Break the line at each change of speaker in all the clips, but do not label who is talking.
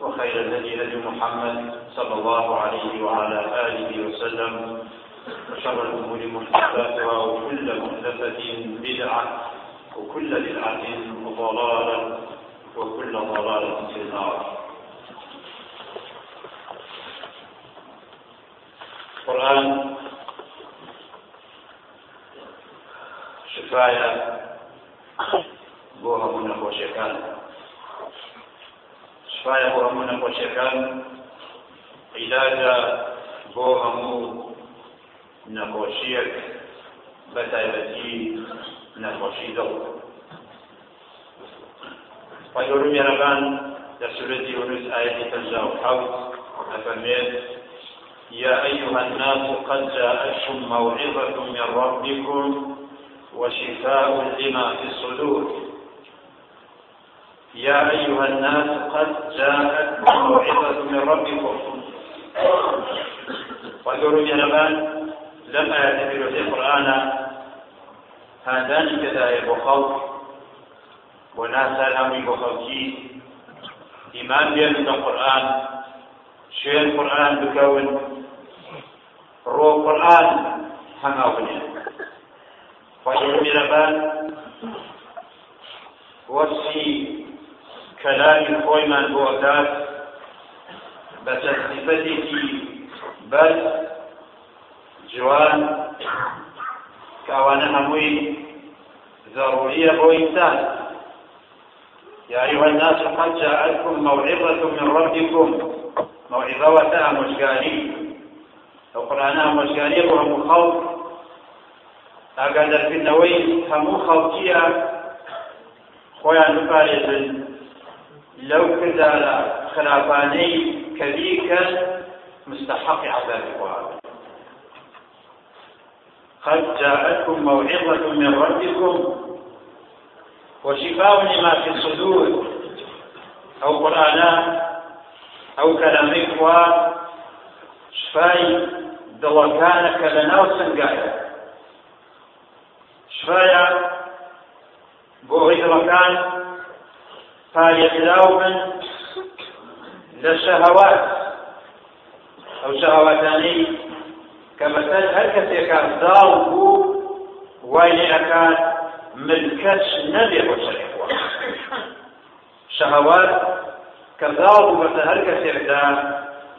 وخير الهدي هدي محمد صلى الله عليه وعلى آله وسلم. وشر الأمور محدثاتها وكل محدثة بدعة وكل بدعة ضلالة وكل ضلالة في النار. القرآن شفاية. بۆ هەموو نەخۆشیەکان شفاە بۆ هەموو نەخۆشیەکان عیلاجە بۆ هەموو نەخۆشیەک بە تایبەتی نەخۆشی دڵ پەیوەڕوو میێرەکان لە سورەتی یونس ئاەتی پەنجا و حەوت ئەفەرمێت يا أيها الناس قد جاءتكم موعظة من ربكم وشفاء لما في الصدور يا أيها الناس قد جاءتكم موعظة من ربكم. وقالوا يا نبان لم في القرآن هذان كذا بخوف وناسا لهم بخوفي إيمان بين القرآن شيء القرآن بكون. روح القرآن ونيا وقالوا يا نبان وصي كلام خۆیمان بۆ ئەکات بە تەسلیفەتێکی بەس جوان کە ئەوانە هەمووی ضرورية ئینسان يا أيها الناس قد جاءتكم موعظة من ربكم موعظة وتاء مشكاني القرآن مشكاني وهم خوف ئاگادار کردنەوەی هەموو خەڵکیە لو كذا خلافاني كذيكا مستحق عذاب القرآن. قد جاءتكم موعظة من ربكم وشفاء لما في الصدور أو قرآنا أو كلام إخوة شفاي دڵەکانەکە لە ناو سنگایە شفايا بۆ پارێزراو بن لە شەهەوات ئەو شەهەواتانەی کە بەسەر هەر کەسێکە داڵ بوو وای لێ ئەکات ملکەت نەبێ بۆ شەرێکوە شەهەوات کە داڵ بوو بەسەر هەر کەسێکدا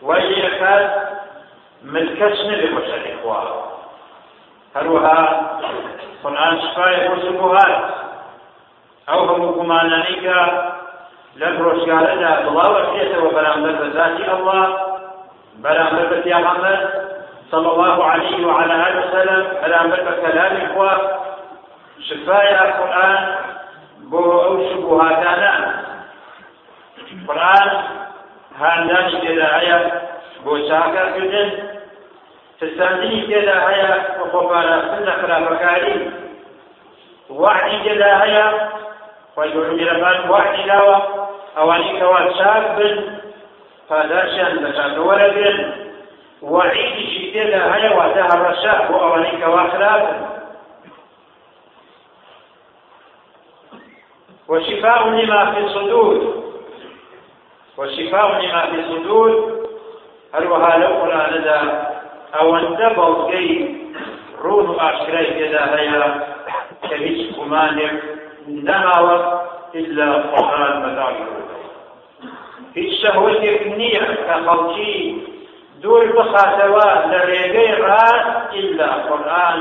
وای لێ ئەکات ملکەت نەبێ بۆ شەرێکوە هەروەها قورآن شفای لەم ڕۆژگارەدا بڵاوە بێتەوە بەرامبەر بە ذاتی ئەڵڵا بەرامبەر بە پیامبەر صلى الله عليه وعلى آله وسلم. بەرامبەر بە کەلامی خوا شفای قورآن بۆ ئەو شبهاتانە قورآن هاندانی تێدا هەیە بۆ چاکەکردن تستاندنی تێدا هەیە بۆ خۆپاراستن لە خراپەکاری وعدی تێدا هەیە بن پاداشیان لە چاکەوەرە بێن وعیدیشی تێدا هەیە واتە هەڕەشا بۆ ئەوانی کەوا خراپن وشفاء لما في الصدور. وشفاء لما في الصدور. هەروەها لەو قورآنەدا ئەوەندە بەڵگەی ڕون و ئاشکرای تێدا هەیە کە هیچ گومانێک نەماوە إلا قرآن مدارك هیچ شەهوەتێک نییە کە خەڵکی دوور بخاتەوە لە ڕێگەی ڕاست إلا قورآن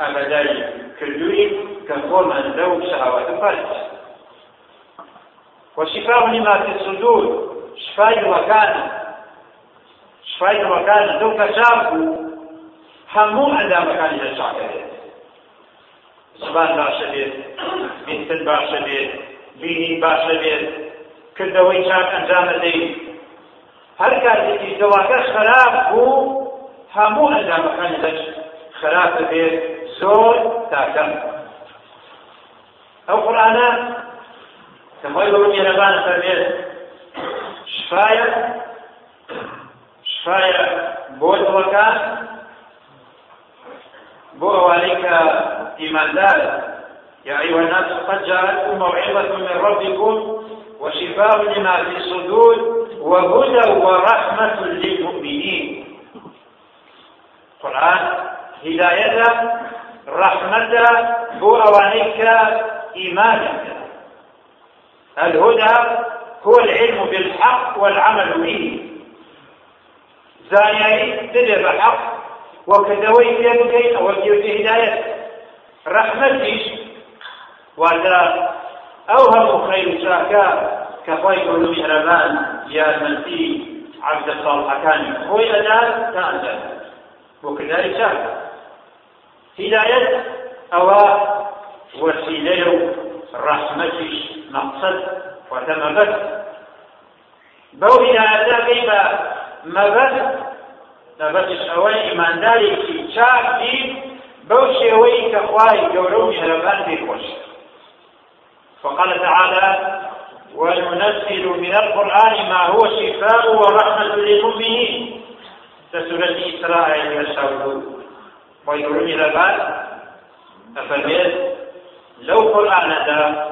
ئەمەدای کردووی کە خۆمان وشفاء لما في الصدور شفاء وكان شفاء وكان لو كشافوا همو عندما كان يشعر زبان باشە بێت بیستن باشە بێت بینی باشە بێت. کردەوەی چاک ئەنجام دەدەین هەر کاتێکی دڵاکە خراپ بوو هەموو ئەنجامەکانی لەش خراپ بێت. زۆر تاکەم. ئەو قورآانە کەمەوەی بەو میێرەبانە فەرمێت شفایە شفایە بۆ دڵەکان بۆ ئەوانەی کە ئیماندارە يا أيها الناس قد جاءتكم موعظة من ربكم وشفاء لما في الصدور وهدى ورحمة للمؤمنين. قرآن هداية رحمة بو أوانيك إيمانك. الهدى هو العلم بالحق والعمل به. زانيائي تدر حق وكذوي يبكي أو واتە ئەو هەموو خەیر چاکە کە خۆی ئەولو شەرەبان یارمەتی عەبدە ساڵحەکانی خۆی ئەدار تا ئەدەر بۆ کرداری چاکە هیدایەت ئەوە وەسیلەیە و ڕەحمەتیش مەقسەد واتە مەبەت بەو هیدایەتە بێمە مەبەت مەبەتش ئەوەی ئیماندارێکی چاک بیر بەو شێوەی کە خوای گەورە و شەرەبان بێخۆشە وقال تعالى وننزل من القرآن ما هو شفاء ورحمة للمؤمنين. لسورة إسرائيل يشهدون ويقولون إلى بعد أفرميت لو قرآن دا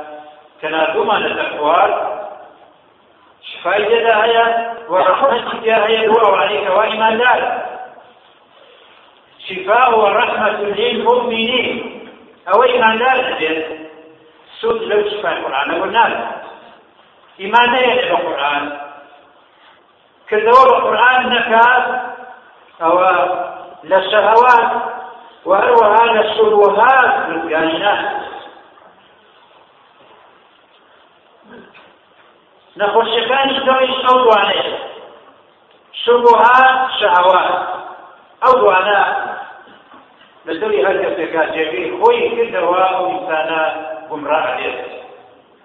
كان ثمان الأقوال فائدة هي ورحمتك هي هو عليك وإيمان ذلك شفاء ورحمة للمؤمنين أو إيمان ذلك سود لو شفاء القرآن قلنا له إيمان ذلك القرآن كذور القرآن نكاد أو للشهوات وأروها للشبهات للكائنات نەخۆشیەکانی دڵیش ئەو دوانەیە شبهات شەهەوات ئەو دوانە لە دڵی هەر کەسێکا جێگەی خۆی کردەوە ئەو ئینسانە گومڕا ئەبێت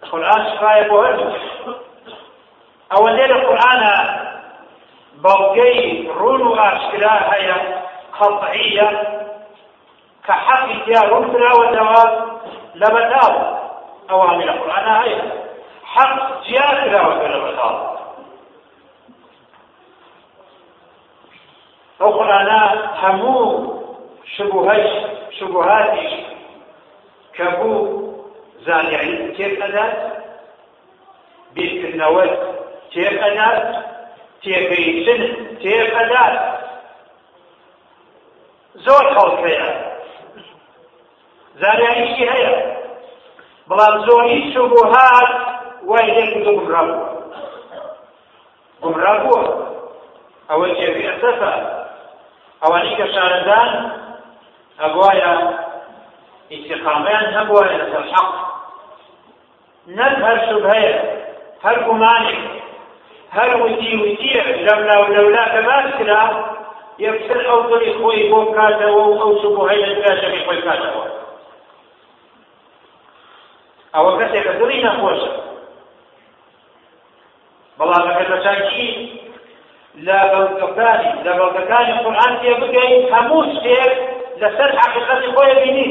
قورئان شفایە بۆ هەردوو ئەوەندێ لە قورئانە بەڵگەی ڕون و ئاشکرا هەیە قەطعیە کە حەقی تیا ڕوون کراوەتەوە لە بەتاو ئەوانە لە قورئانە هەیە حق جیا کراوەتە لە بەتاڵ ئەو قورآانە هەموو شبهەش شبهاتیش کە زانیاری تێک ئەدات بیرکردنەوەت تێک ئەدات تێگەیشتن تێک ئەدات زۆر خەڵکەیە. زانیاریشی هەیە؟ بەڵام زۆری شبهات وای لێ کردو گمڕا بووە. گمڕا بووە. ئەوە جێبی ئەسەفە ئەوانی کە شارەدان ئەبوایە ئیتقامیان هەبوایە لەسەر حەق. نەک هەر شوبهەیە هەر گومانێک هەر وتی وتیە لەولا و لەولا کە باس کرا یەکسەر ئەو دڵی خۆی بۆ بکاتەوە و ئەو شوبهەی لە دراژەکەی خۆی بکاتەوە. ئەوە کەسێکە دڵی نەخۆشە. بەڵام ئەگەر بەچانکی لە بەڵگەکانی لە بەڵگەکانی قورئان تێ بگەین هەموو شتێک لەسەر حقیقەتی خۆی بینی.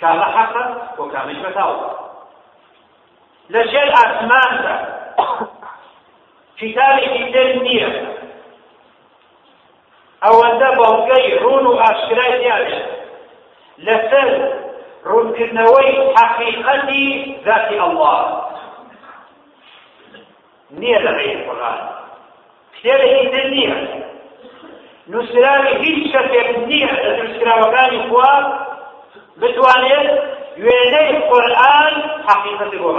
کامە حەقە و کامەش بەتاوە. لە ژێر ئاسماندا کتابێکی تر نییە ئەوەندە بەڵگەی ڕون و ئاشکرای دیارێت لەسەر ڕوونکردنەوەی حقیقەتی ذاتی الله. نییە لە غیر قورآن کتێبێکی تر نییە نووسراوی هیچ کەسێک نییە لە نووسراوەکانی خوا بتوانێت وێنەی قورآن حقیقەتی بۆ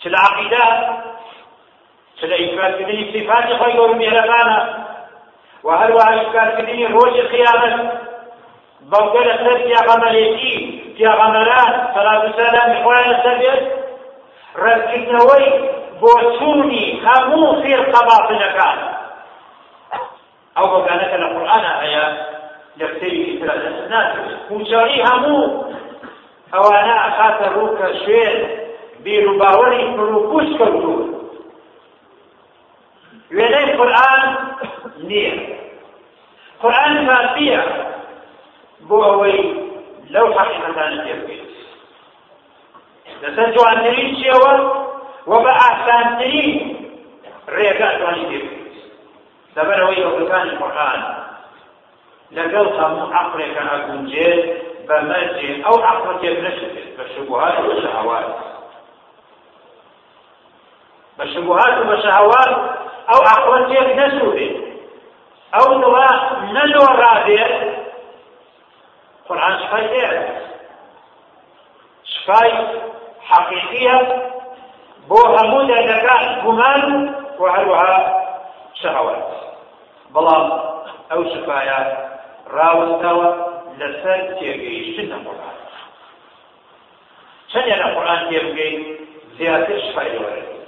چ لە عەقیدە چ لە ئیثباتکردنی صفاتی خۆی گەورە مێرەبانە و هەروەها ئیثباتکردنی ڕۆژی قیامەت بەڵگە لەسەر پیاغەمەرێتی پیاغەمەران سەلات و سەلامی خۆیان لەسەر بێت ڕەتکردنەوەی بۆ چوونی هەموو فێرقە باتنەکان ئەو بەگانەکە لە قورئانە هەیە لە کتێبی ترە ناکرێت کوچاری هەموو ئەوانە ئەخاتە ڕووکە شوێن بیر و باوەری فروپوش کەوتووە وێنەی قورآن نییە. قورآن کافیە بۆ ئەوەی لەو حەقیقەتانە تێبگەیت لەسەر جوانترین چێوە و بە ئاسانترین ڕێگە ئەتوانی تێبگەیت لەبەرەوەی ئەوەکانی قورآن. لەگەڵ هەموو عقلێکە ئەگونجێت بە مەرجێ ئەو عقڵ تێب نەشێت. بە شبهات و شەهوات بشبهات وبشهوات او اخوتك نسوده او نوا نلو رابع قرآن شفاي اعلى شفاي حقيقية بو همود لك جمان وهلوها شهوات. بلام او شفايا راوستوا لسر تيجيشن القرآن شن يعني القرآن تيبقي زيادة شفاي ورد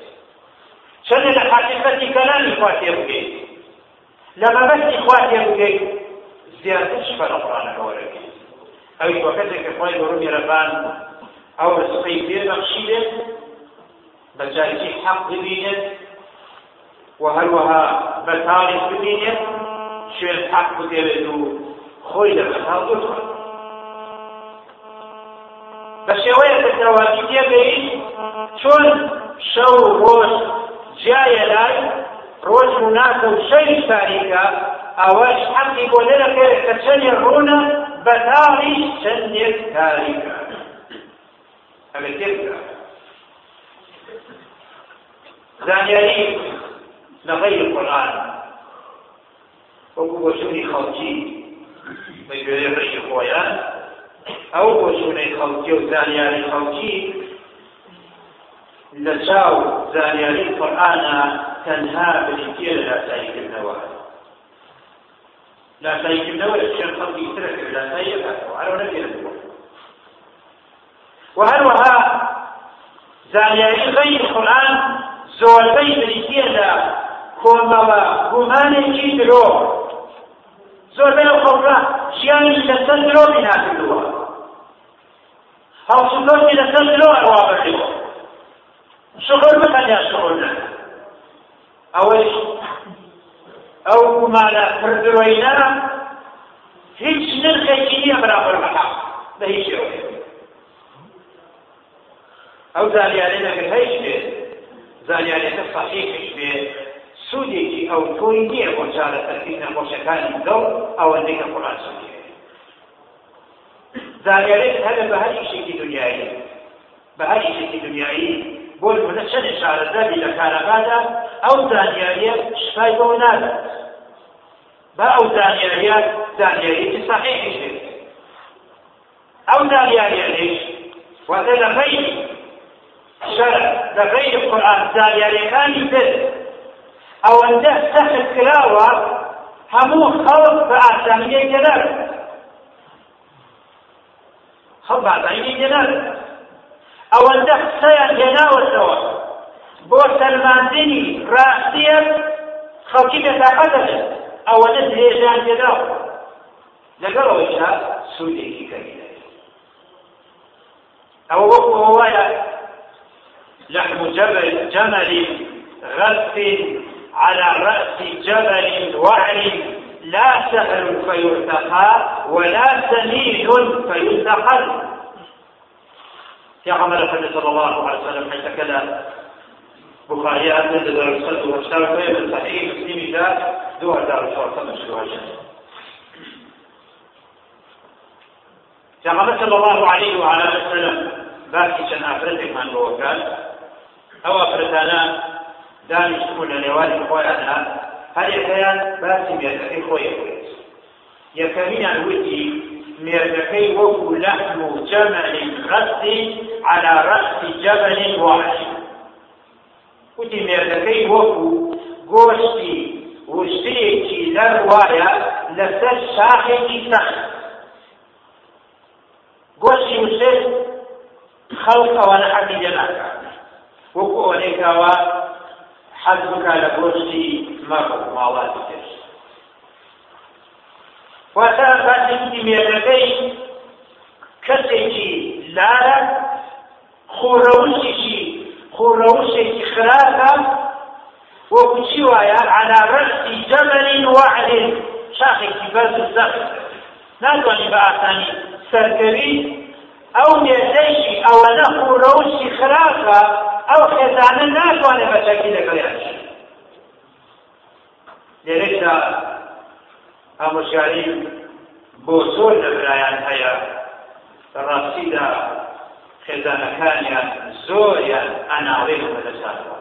چەندێ لە حقیقەتی کەلامی خوا تێبگەیت لە مەبەستی خوا تێبگەیت زیاتر شفا لە قورآنەکە وەرەگەیت ئەوی وەکەتێک کە خوای گەورە میێرەبان ئەو ڕزقەی پێبەخشیدێت بە جایکی حەق ببینێت و هەروەها بەتاڵی ببینێت شوێن حەق بگەوێت و خۆی لە بەتاڵ بکڕێت بە شێوەیە کەسەواتی تێگەیت چۆن شەو جایە لای ڕۆژ و ناکە و شەوی تاریکە ئەوەش حەقی بۆ لەکرێت کە چەندێ ڕوونە بەتاڵی چەندێک تاریکە ئەگەر لغير القرآن وەکو بۆ شوونی خەڵکی بە گوێرە ڕێی خۆیان ئەو بۆ شوونەی خەڵکی و زانیاری خەڵکی لە چاو زانیاری قورآانە تەنها بریتە لە لاساییکردنەوە لاساییکردنەوە لە شێن خەڵکی ترە کرد لاسایی کاتەوە هەرەوە نەبێتەوە وهروها زانیاری غەیر قورآن زۆربەی بریتە لە کۆمەڵە گومانێکی درۆ زۆربەی ئەو خەڵکە ژیانی لەسەر درۆ بیناکردووە هەڵسوکەوتی لەسەر درۆ ئەوا بەردەوە شغل بخل يا شغل أولش أو ما لا فرد وينا هيج نرخي كيني أبرا برمحا بهيج يوم أو زالي علينا كهيج بيه زالي علينا صحيح بيه سودێکی ئەو تۆی نییە بۆ چارە سەرکردن نەخۆشەکانی دڵ ئەوەندەیکە قڕان سودێ زانیارێت هەر بە هەر شێکی دنیایی بە هەر شێکی دنیایی بۆ نمونە چەند شارەزەبی لە کارەبادا ئەو زانیاریە شفای بۆ نادات با ئەو زانیاریە زانیاریەکی صحیحش بێت ئەو زانیاریەش واتە لە غەیری شەرع لە غەیری قورآن زانیاریەکانی تر. ئەوەندە سەخت کراوە هەموو خەڵک بە ئاسانیە گەنەر خەڵ بە ئاسانیە گەنەر ئەوەندە قسەیان هێناوەتەوە بۆ سەلماندنی ڕاستیە خەڵکی بێتاقە دەبێت. ئەوەندە درێژیان تێداوە لەگەڵەوەیشا سوودێکی کەمیدە ئەوە وەکو وایە لحم جبل جمل غث على رأس جبل وعر لا سهل فيرتقى ولا سمين فينتقل يا عمر صلى الله عليه وسلم حيث كلا بخاري أن دار الصدر والشرف من صحيح مسلم ذات دور دار الصدر مشروع يا عمر صلى الله عليه وعلى وسلم باقي شن أفرتك من بوكال أو أفرتانا دانیشتبوون لە نێوانی خۆیانە هەر یەکەیان باسی مێردەکەی خۆی بێت یەکەمیان وتی مێردەکەی وەکو لەحم و جەمەلی ڕەسی على ڕەسی جەبەلی واحد. وتی مێردەکەی وەکو گۆشتی وشتەیەکی لەر وایە لەسەر شاخێکی سەخت. گۆشتی وشتێ خەڵق ئەوانە حەقی جەناکات وەکو ئەوەنێکاوە حەز بکە لە گۆشتی مەڕ ماڵاتی تر واتە باسێکی مێردەکەی کەسێکی لارە خۆڕەوشێکی خۆڕەوشێکی خراپە
وەکوچی وایە على ڕەسی جەبەلی وعد شاخێکی بەرز و سەخت ناتوانانی بە ئاسانی سەرکەوی ئەو مێزەیشی ئەوە نەخورەوشی خراپە ئەو خێزانە ناتوانێت بە شەکی لەگەڵیان لێرەدا ئامۆژگاری بۆ زۆر لە برایان هەیە. ڕاستیدا خێزانەکانیان زۆریان ئەناڵێ بەدەساتەوە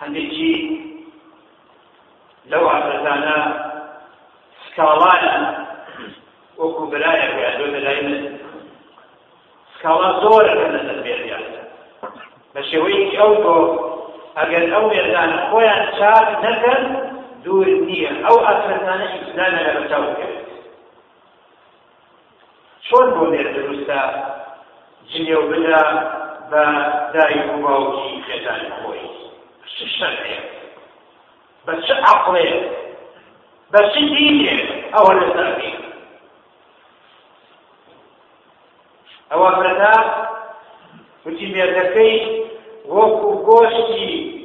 هەندێکی لەو ئافرەتانە سکاڵانە وەکو برایە بێدۆ لای من. سکاڵا زۆرە لە دەستبێریان بە شێوەیەکی ئەو تۆ ئەگەر ئەو مێردان خۆیان چاک نەکەن دوور نییە. ئەو ئافرەتانە ئیسلامە لە بەچاو بکەوێت چۆن بۆ مێر دروستە جنێو بدە بە دایک و باوکی خێزانی خۆی چ شەرعەیە بە چه عقلێ؟ بە چ دینێ ئەوە لەسەر بێ ئەوە فرەتا وتی مێردەکەی وەکو گۆشتی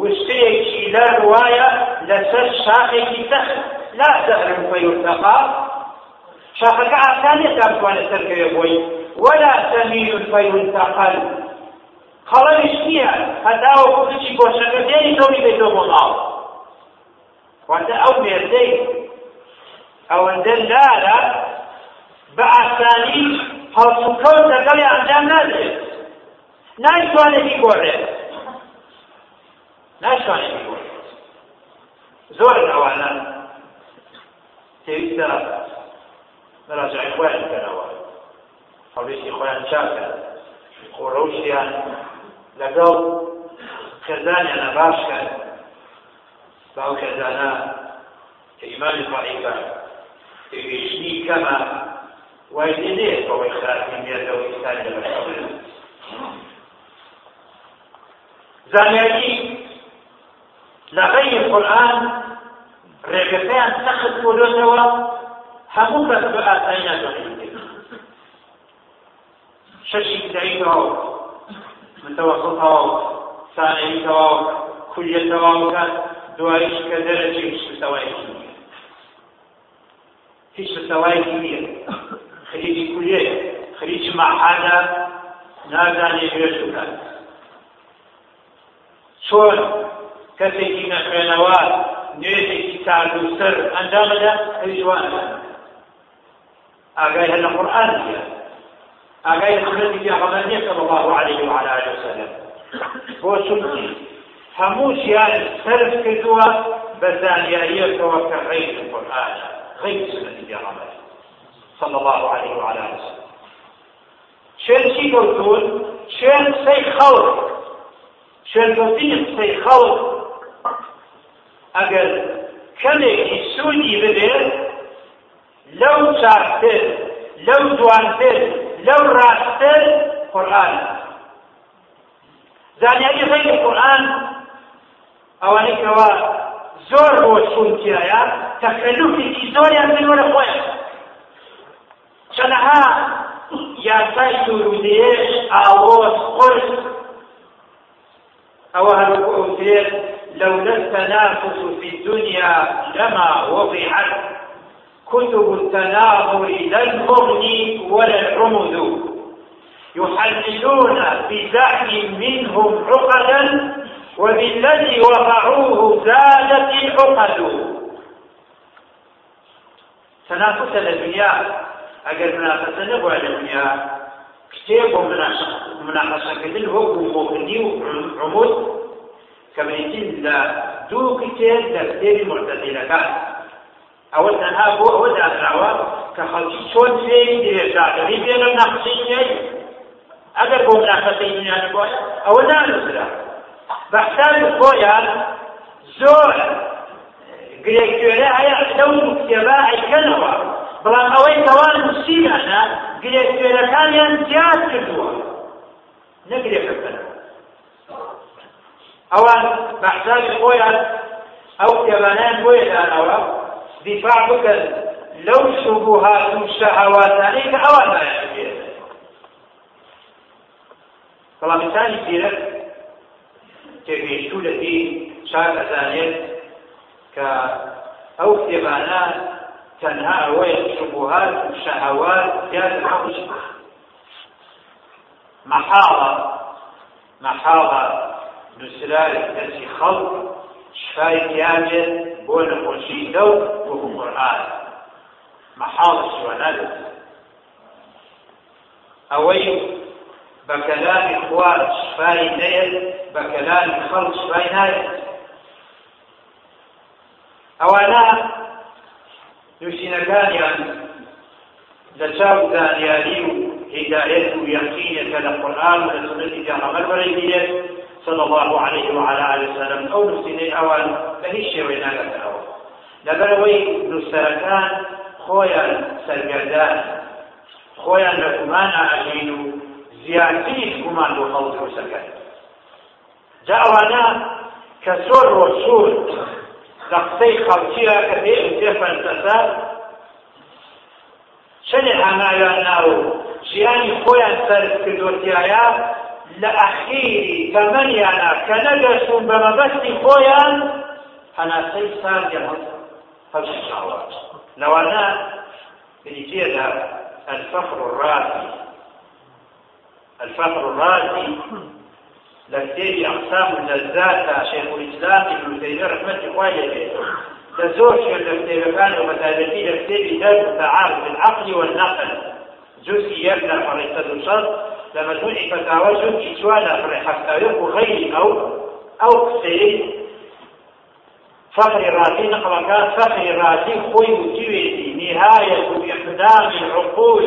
وشتەیەکی لەر وایە لەسەر شاخێکی تەخت لا دەهرم فەیورتەقا شاخەکە ئاسانیە تا بتوانێت سەرکەوێ بۆی. ولا سەمین فەیورتەقل خەڵەویش نییە. هەتا وەکو بچی گۆشەکە دێنی تۆمی بێتەوە بۆ ماڵ. واتە ئەو مێردەی ئەوەندە لارە بە ئاسانی هەڵسوکەوت لەگەڵی ئەنجام نادرێت. نایتوانێت بیگۆڕێت ناشتوانێت بیگۆڕێت زۆر ئەوانە پێویستە بەراجعی خۆیان بکەنەوە هەڵوێستی خۆیان چاکە خۆڕەوشیان لەگەڵ خێزانیانە باشکەن باو کەزانە کە ئیمانی ضعیفە پێویشتنی کەمە وای دێت بەوەی خراپی مێردەوە ئیسانی لە بەشەوە زانیاری لە غەیری قورئان ڕێگەکەیان سەخت بۆدۆتەوە هەموو کەس بە ئاسایی ناتوانێت شەشی بدایی تەواو متەوەسڵ ثانەی تەواو کولیە تەواو بکات دوایش کە دەرەجێ هیچ مستەوایەکی نییە هیچ مستەوایەکی نییە خەریجی کولیە خەریجی مەعادە نازانێ گوێش کەسێکی نەخوێنەوە نوێژێکی تاز و سەر ئەنجامەدا ئەویوانە ئاگای هە لە قورئان نیە ئاگای سنەتی پێغەمبەر نییە صلی الله عليه وعلى آله وسلم بۆ چونکی هەمووشیان سرف کردووە بە زانیاریەکەوە کە غەیر القورآن غەیر سنەتی پێغەمبەر صلى الله عليه وعلى آله وسلم شێن چی گەوتون شێن سەی خەڵق شێن گەوتنی قسەی خەڵق ئەگەر کەمێکی سوودی بدێت لەو چاکتر لەو دوانتر لەو ڕاستتر قورآن. زانیاری غەیری قورآن ئەوانەی کەەوە زۆر بۆ چونتیایە تەکەلوفێکی زۆریان بنوەرە خۆیان. چەنەها یاسای سوورودێش ئاوۆز قرس ئەوە هەروەکو ئەوترێت لولا التنافس في الدنيا لما وضعت كتب التناظر لا المغني ولا العمد. يحللون بزعم منهم عقدا وبالذي وضعوه زادت العقد. تنافس الدنيا؟ اگر منافسة نبوه الدنيا. كتاب ومناقشه كدل هو موكندي وعمود. كميتين لا دوك كيل دفتير مرتدلكان أول أنها بو أول أدعوة كخلص شون فيه إرشاد ريبين النقصين أقرب من نقصين يعني بويا أول نانسرا بحثان بويا زور گرێکێرە هەیە لەو مکتێبە ئەیکەنەوە بەڵام ئەوەی تەوان نووسیانە گرێکێرەکانیان زیاد کردووە نەگرێکەکەن ئەوان بەحسان خۆیان ئەو کتێبانیان بۆیە دانەوە دیفاع بکەن لەو شبوهات و شەهەواتانەی کە ئەوان نایەت بەڵام ئینسانی زیرەک تێگەیشتوو لە دین شار ئەزانێت کە ئەو کتێبانە تەنها ئەوەیە شبهات و شەهەوات زیاد حەوش محاڵە محاڵە نووسراری دەستی خەڵک شفای دیابێت بۆ نەخۆشی دەو وەکو قورئان محاڵە شوانەدەست ئەوەی بە کەلامی خوا شفای نەیەت بە کەلامی خەڵک شفای نایەت ئەوانە نووسینەکانیان لە چاو زانیاری و هدایەت و قورآن پێغەمبەر بەرەگیرێت صلى الله عليه وعلى آله وسلم أو نسيني أول فهي شوينا لكاو لبروي نسركان خويا سرگردان خويا لكمان أجين زيادتين كمان بخلق وسكت جاءوانا كسور رسول لقصي خلقيا كثير انتفا انتسال شنع هنايا ناو جياني خويا سرسكدوتيايا لە ئەخیری تەمەنیانە کە نەگەشتون بە مەبەستی خۆیان هەناسەی ساردیان هەڵشاوە لەوانە بریتێدا الفقر الرازي الفقر الرازي لكتابي أقسام اللذات شيخ الإسلام ابن تيمية رحمة الله عليه. لزور شيخ الكتاب ومثالتي لكتابي درس التعارض بالعقل والنقل. جزء يبنى فريسة الشر لما تنعي فتاوى جزء إجوانا فريحة غير أو أو قسيري فخر رازي نقل كان فخر رازي خوي وجويتي نهاية إقدام العقول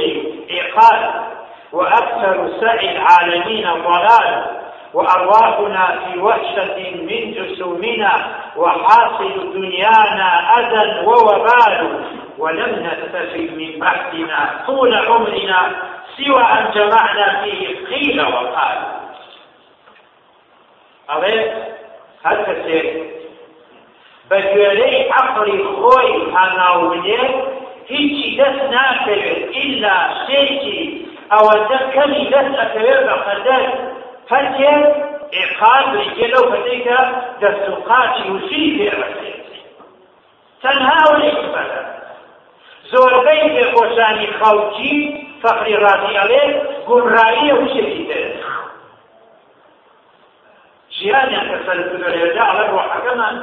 إيقاظ وأكثر سعي العالمين ضلال. وأرواحنا في وحشة من جسومنا. وحاصل دنيانا أذى ووبال. ولم نستفد من بحثنا طول عمرنا. سوى أن جمعنا فيه قيل وقال. أغير هل تسير؟ بەگوێرەی عقلی خۆی هەناوبنێت هیچی دەست ناکەوێت ئللا شتێکی ئەوەندە کەمی دەست ئەکەوێت بە قەدەر هەرکێ ئێقاد ریگە لەو بەدەیکە دەست و قاچی وشی پێڕەسێت تەنها پێخۆشانی خەڵکی فەقری ڕازی ئەڵێ گومڕاییە وشێکی دێت ژیانیان کە سەرکردێدا ئەڵێ ڕۆحەکەمان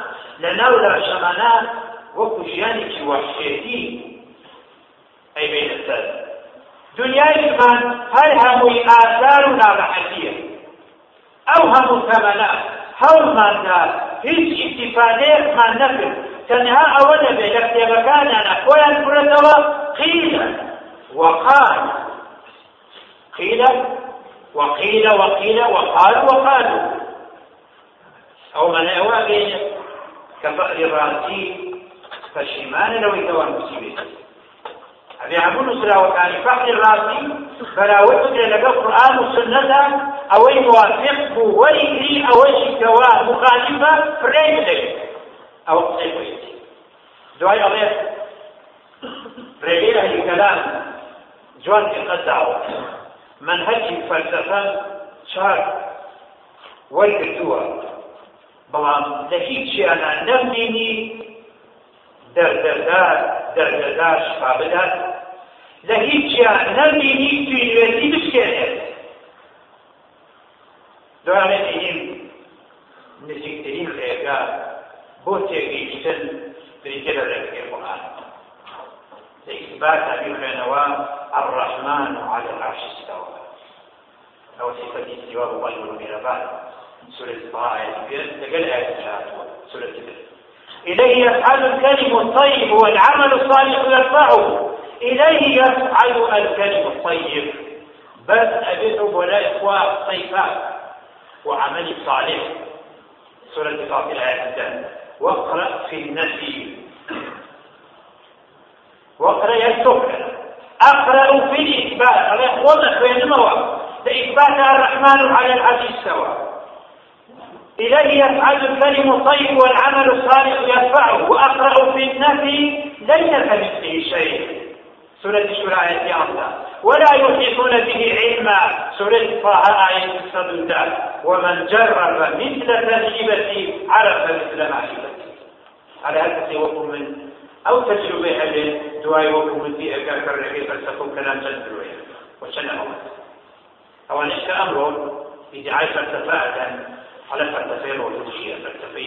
لە ناو لاشەمانە وەکو ژیانێکی وەحشێتی ئەیبێنە سەر دنیایمان هەر هەمووی ئازار و ناڕەحەتیە ئەو هەموو تەمەنە هەوڵماندا هیچ ئیسیفادەیەکمان نەکرد تەنها ئەوە دەبێت لە کتێبەکانیانە خۆیان بڕێتەوە قیل وقال. قيل وقيل وقيل وقال وقالوا أو من أوابين كفأر الراسي فالشمان لو يتوان مسيبه أبي عبون سلاوكاني فأر الراسي فلا وجد لك القرآن والسنة أو موافق بويري أو شكوى مخالفة فرين لك أو قصير دعاء الله. رجل الكلام. جوان قد دعوت منهجی فەلسەفە چار وەرگرتووە بەڵام لە هیچ شیانە نەمدێنی دەردەردار دەردەردار شفا بدات. لە هیچ شیان نەمدێنی توێتی بشکێنێت. دوامێتیم نزیکترین ڕێگا بۆ تێگەیشتن بریتە لە ڕێگەی قورآن. لە ئیثبات هەبی خوێنەوە الرحمن على العرش استوى. أو صفة استواء الله والميربان سورة طه تقل آية سورة الكبر إليه يفعل الكلم الطيب والعمل الصالح يرفعه. إليه يفعل الكلم الطيب. بس أبيت ولا إخوة طيبات وعمل صالح. سورة الآية الثانية واقرأ في النفي واقرأ يستقبل أقرأ في الإثبات الإخوة بين المواقع لإثبات الرحمن على العرش استوى إليه يفعل الكلم الطيب والعمل الصالح يرفعه. وأقرأ في النفي ليس كمثله شيء. سورة الشورى آية ولا يحيطون به علما. سورة طه آية الصدر ومن جرب مثل تجربة عرف مثل معرفتي. على هذا سيوكم من أو تجربة هل دواي وكم من دي أكار كرهي فلسفة كلام جندروي وشنه أو نشك أمره إذا عايش فلسفة على فلسفة وجودية فلسفة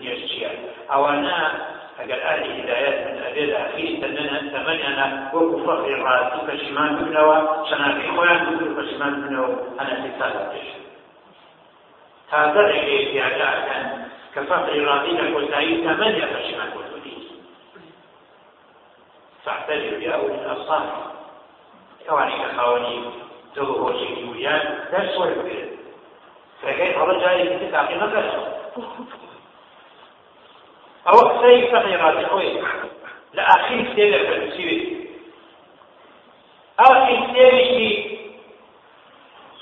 يجية أو أنا اگر أهل هدايات من ابێدا ئەخیری تەنەنە تەمەنیانە وەکو فەقری ڕاستی پەشیمان ببنەوە شەناکەی خۆیان بگر پەشیمان ببنەوە هەنەسی سال پێش تازە ڕێگەی پیاگاکەن کە فەقری ڕازی لە کۆتایی تەمەنیە پەشیمان بۆتونی فاعتذروا يا أولي الأبصار كواني كخاوني دوه شيء يوجان درس ويبير فكيف رجع يتكع في نفسه أو أكثر تغييرات خوي لأخي سيدة فالمسيبة أخي سيدة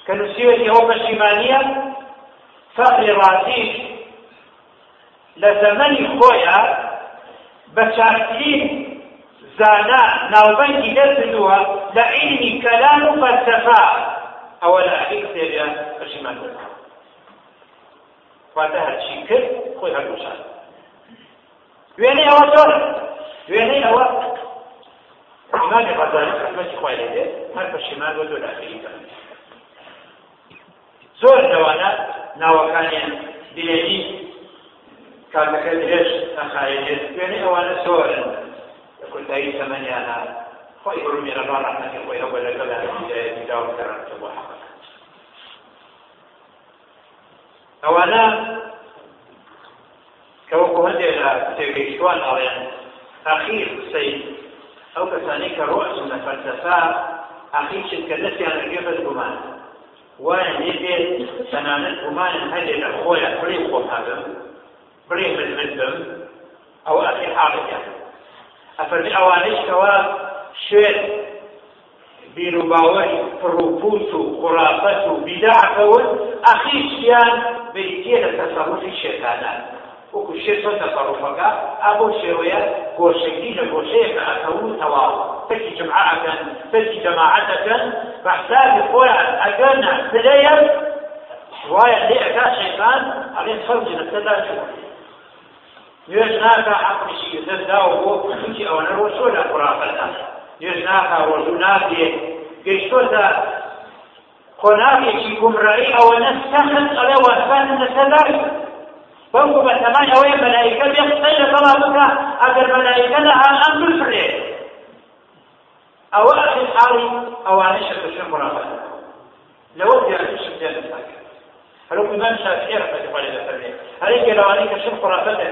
كالمسيبة هو بشيمانية فقر راسيش لزمني خويا بشاكين زانا ناوبەنگی دەستدووە لە عیلمی کەلام و فەلسەفا ئەوە لە ئاخیر کتێبێ پەشیمان واتە هەرچی کرد خۆی هەردووشان وێنەی ئەوە زۆر وێنەی ئەوە ئیمامی غەزالی رحمەتی خوای لێ دێ هەر پەشیمان بۆ زۆر ئاخریکە زۆر لەوانە ناوەکانیان بێنی کارەکە درێژ ئەخایێت وێنەی ئەوانە زۆرن تەمەنیانە خۆی بڕومی ڕەبا ڕحمەتی خۆی هەبە لەگەڵ هیدایەتی داوام کەڕانەوە بۆ حەقەکە ئەوانە كوكو هندي تيجيشوان أريان أخير سيد. أو كساني كرؤس من الفلسفة أخير شركة التي أنا كيف الجمان وأنا نبي سنانة جمان؟ هذه الأخوة بريم قوم هذا بريم بالمدم أو أخي حاضر يعني. أفرد أوانيش كوا شير بيرو باوري پروپوت خرافت و بدع کول اخیشیان بریتیه لتصرف الشیطانات وەکو شێ چۆن تەسەڕوفەکە ئابۆ شێوەیە گۆشەگی لە گۆشەیەکە ئەکەون تەواو تەکی جمعەکەن تەکی جەماعەتەکەن بەحسابی خۆیان ئەگەرنە پلەیە وایە لێ ئەکا شەیطان نوێژ ناکە عەقڵیشی دەستداوە بۆ چونکی ئەوەنە ڕۆژۆ لە خورافەدا نوێژ ناکە ڕۆژوو نابێ گەیشتۆتە قۆناغێکی گومڕایی ئەوەنە سەخت ئەڵێ وەسان لەسەردای بەڵکو بە تەمان ئەوەیە مەلایکە بێ قسەی لەگەڵا بکە ئەگەر مەلایکە لەها ئەم بفرێ ئەوە ئەخی حاڵی ئەوانەی شەکەشە مڕافەت لەوە دیارشم دێن هەرو إمام شافعي رحمة الله عليه وسلم هذيك لو عليك شو خرافته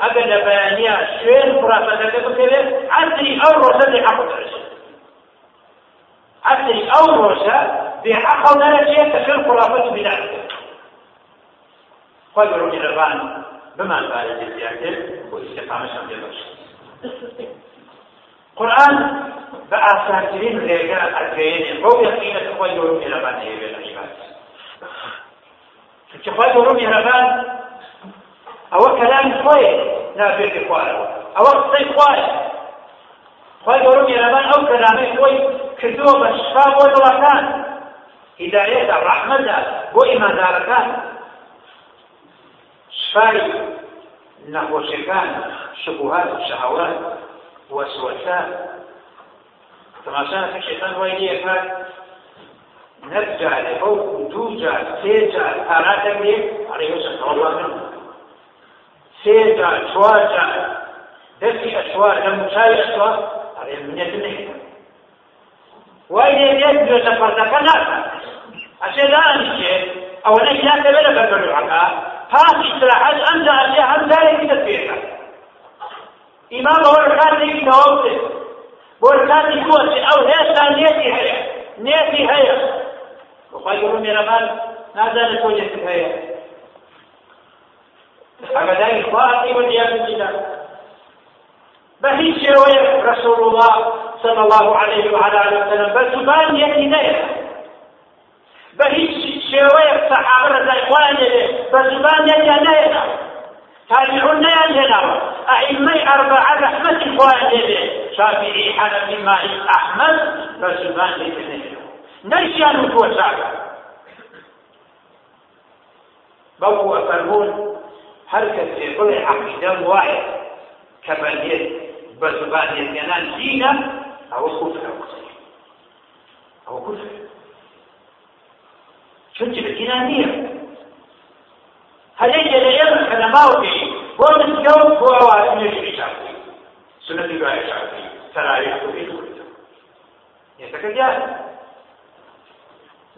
أجل لبيانية شوين خرافته كده عدري أو روسة بحق درس عدري أو روسة بحق درس يكفي الخرافة بذلك خۆی بەڕوونی ڕێبان بمان بارێکی زیاتر بۆ ئیسێقامەشان پێ بەش قورآن بە ئاسانترین ڕێگە ئەگەیەنێ بۆ یەقینەت خۆی چونکە خۆی گەورە مێرەبان ئەوە کەلامی خۆیە نابێتی خوارەوە ئەوە قسەی خوایە خۆی گەورە مێرەبان ئەو کەلامەی خۆی کردووە بە شفا بۆ دڵەکان هیدایەتە ڕەحمەتە بۆ ئیماندارەکان شفای نەخۆشیەکان شبهات و شەهەوات وەسوەسە تەماشاکە شێتان وای لێکات نەجارێ ئەو دوو جار سێ جار پاراتە لێ ئەڕێوەشە تەواڵان سێ جار چوار جار دەستی ئەشوار لە موچای ئەشوار ئەڕێ منێت نەیە وای لێ لێت دوێتە پەردەکە ناکات ئەشێ دانیشێ ئەوە نەیلاتە بێ لە بەردەلوعەکە پاس استراحت ئەم جارێ هەم جارێکی دەپێکە ئیمام ئەوە کاتێکی تەواو بۆ کاتی کۆچی ئەو هێستا نێتی هەیە نێتی هەیە گەڕۆ مێرەبان نازانێت تۆ نێتی هەیە ئەگەدای خواتی بە دیارەتیدا بهيج شوية رسول الله صلى الله عليه وعلى آله وسلم. بل زبان يكي نير بهيج شێوەیە سەحابە ڕزای خۆیان لێ بە زبان یەکیان نەهێنا تابعون نەیان هێناوە ئەئیمەی ئەربعە رەحمەتی خۆیان لێ شافعي حنفي مالك أحمد بزبان ليتنين نرشان وتوى ساقا بو أفرمون هركة في كل عقيدة واحد كباليت بزبان يتنان دينا أو كفر أو كفر أو كفر شنت بالدينانية هل يجي لعلم علماء به ومسجون هو أوائل الشافعي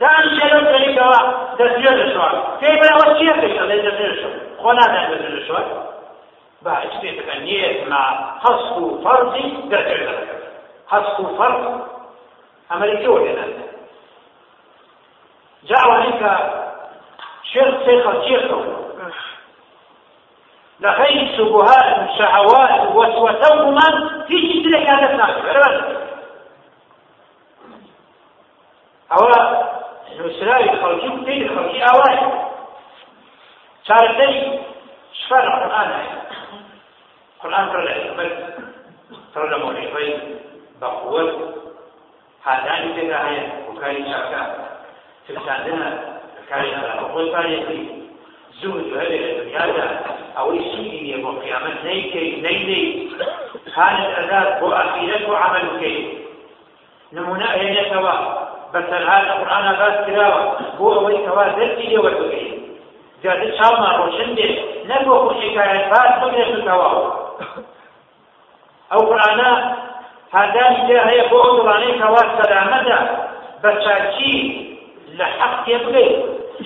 سنة الله الشافعي ترايح في كل يتكجاه دان شلون تريكوا دسجل الشوار كيف لا وشيء في الله دسجل الشوار خنا دسجل الشوار بعد شيء تكنيه مع حصو فرضي دسجل حصو فرض عملي جوه جاء عليك شيخ شيخ شيخ لخير الشبهات والشهوات وسوسهما في جسدك هذا الناس أو نسلاوي خلقي وتيل خلقي أواي شارتي شفاء القرآن القرآن ترى بس ترى مولي بقوة هذان كذا هي وكاي شاكا تلساندنا كاي بقوة تاريخي زهد هذه الدنيا أو شيء يوم القيامة نيكي نيني كانت أذاب وأخيرته وعمل كي نمونا هي سوا بس هذا القرآن بس تلاوة. هو أول سوا ذلك وتوحيد جاد شاما روشن دي. نبو حكاية بس بغير سوا أو قرآن هذا جاء هي بعد عليك والسلامة بس شيء لحق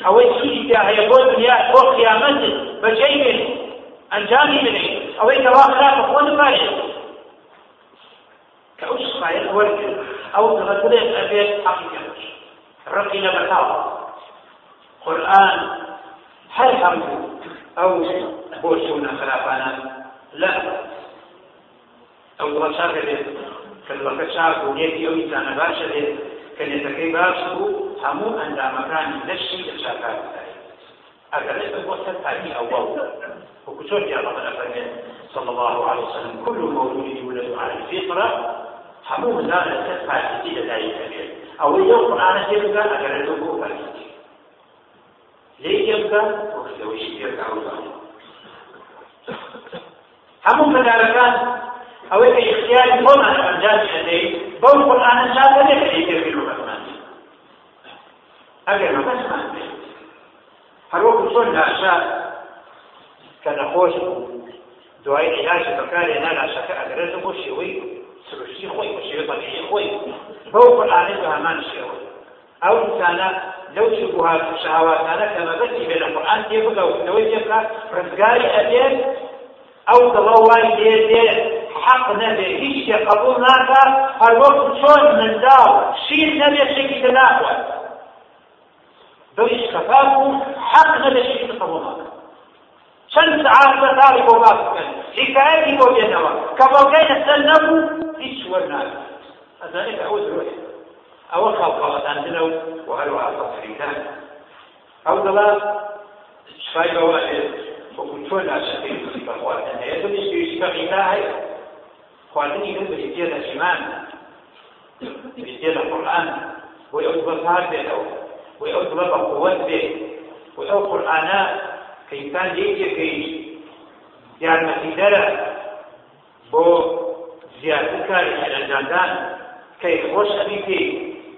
ئەوەی چی هەیە بۆ دنیا بۆ قیامەت بەجێی بێت ئەنجامی بنێ ئەوەی کەوا خراپە خۆ نپارێت کە ئەو شخایەت وەرگرت دڵەترێت ئەبێت حەقیقەت ڕقی لە بەتاڵ قورئان هەر هەموو ئەو بۆ چوونە خراپانە لا. ئەو دڵە چاکە بێت کە دڵەکە چاک و نێتی ئەو ئینسانە باشە بێت کە نێتەکەی باش بوو هەموو ئەندامەکانی لەشی لە چاکار ئەگەر لێت بۆ سەر تاکی ئەوڵ وكتب يا رب الأفراد صلى الله عليه وسلم. كل مولود يولد على الفطرة. حموم لا تسعى كثير لا يتبع أو يوم أنا تبقى أجل الوقوع فريق ليه يبقى وكذا وش يبقى همون كذلك أو اختيار كون عن أنجاز لديه بول قرآن شاء ذلك يجب ئەگەر مەبەستمان بێت هەروەکو چۆن لاشا کە نەخۆش دوای علاج بەکارێ نالاشەکە ئەگەرێتە بۆ شێوەی سروشتی خۆی بۆ شێوە بەقیی خۆی. بەو قورآانەی بە هەمان شێوە. ئەو ئینسانە لەو شبهات شهواتانە کە مەبەستی بێ لە قورآن تێ بگەوتنەوەی تێ بکات ڕزگاری ئەدێت ئەو دڵە وای دێ دێ حق نەبێ هیچ شێ قبول ناکە هەروەکو چۆن منداڵ شیر نەبێ شێکی تە ناخوات دەوری شکەفاف و حەق نەدەشی قبوڵات چەند سعات بەتاڵی بۆ باس بکەن حکایەتی بۆ بێنەوە کە بەڵگەی لەسەر نەبوو هیچ وەرناگە ئەزانێت ئەوە درۆیە ئەوە خەڵقەڵەتان دنە و و هەروەها فەقریدان ئەو دەڵا شفای بەوە وەکو چۆن ناشەکەی بە خواردن هەیە دڵیش پێویستی بە غیدا هەیە خواردنی من بریتێ لە ئیمان بریتێ لە قورئان بۆی ئەو بەکار بێتەوە وأو طلب قوات به وأو قرآن كيفان ليك كي يعني مثيدرة بو زیاتر کاری ئەنجامدان کەی خۆش ئەبی پێی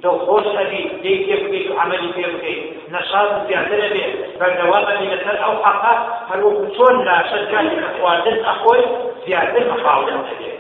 دڵ خۆش ئەبی دەی پێ بکەیت و عملی پێ بکەیت. نەشاد زیاترە بێت بەردەوام ئەبی لەسەر ئەو حەقا هەروەکو چۆن لاشەر کاری خواردن ئەخۆی زیاتر مەخاوڵن دەبێت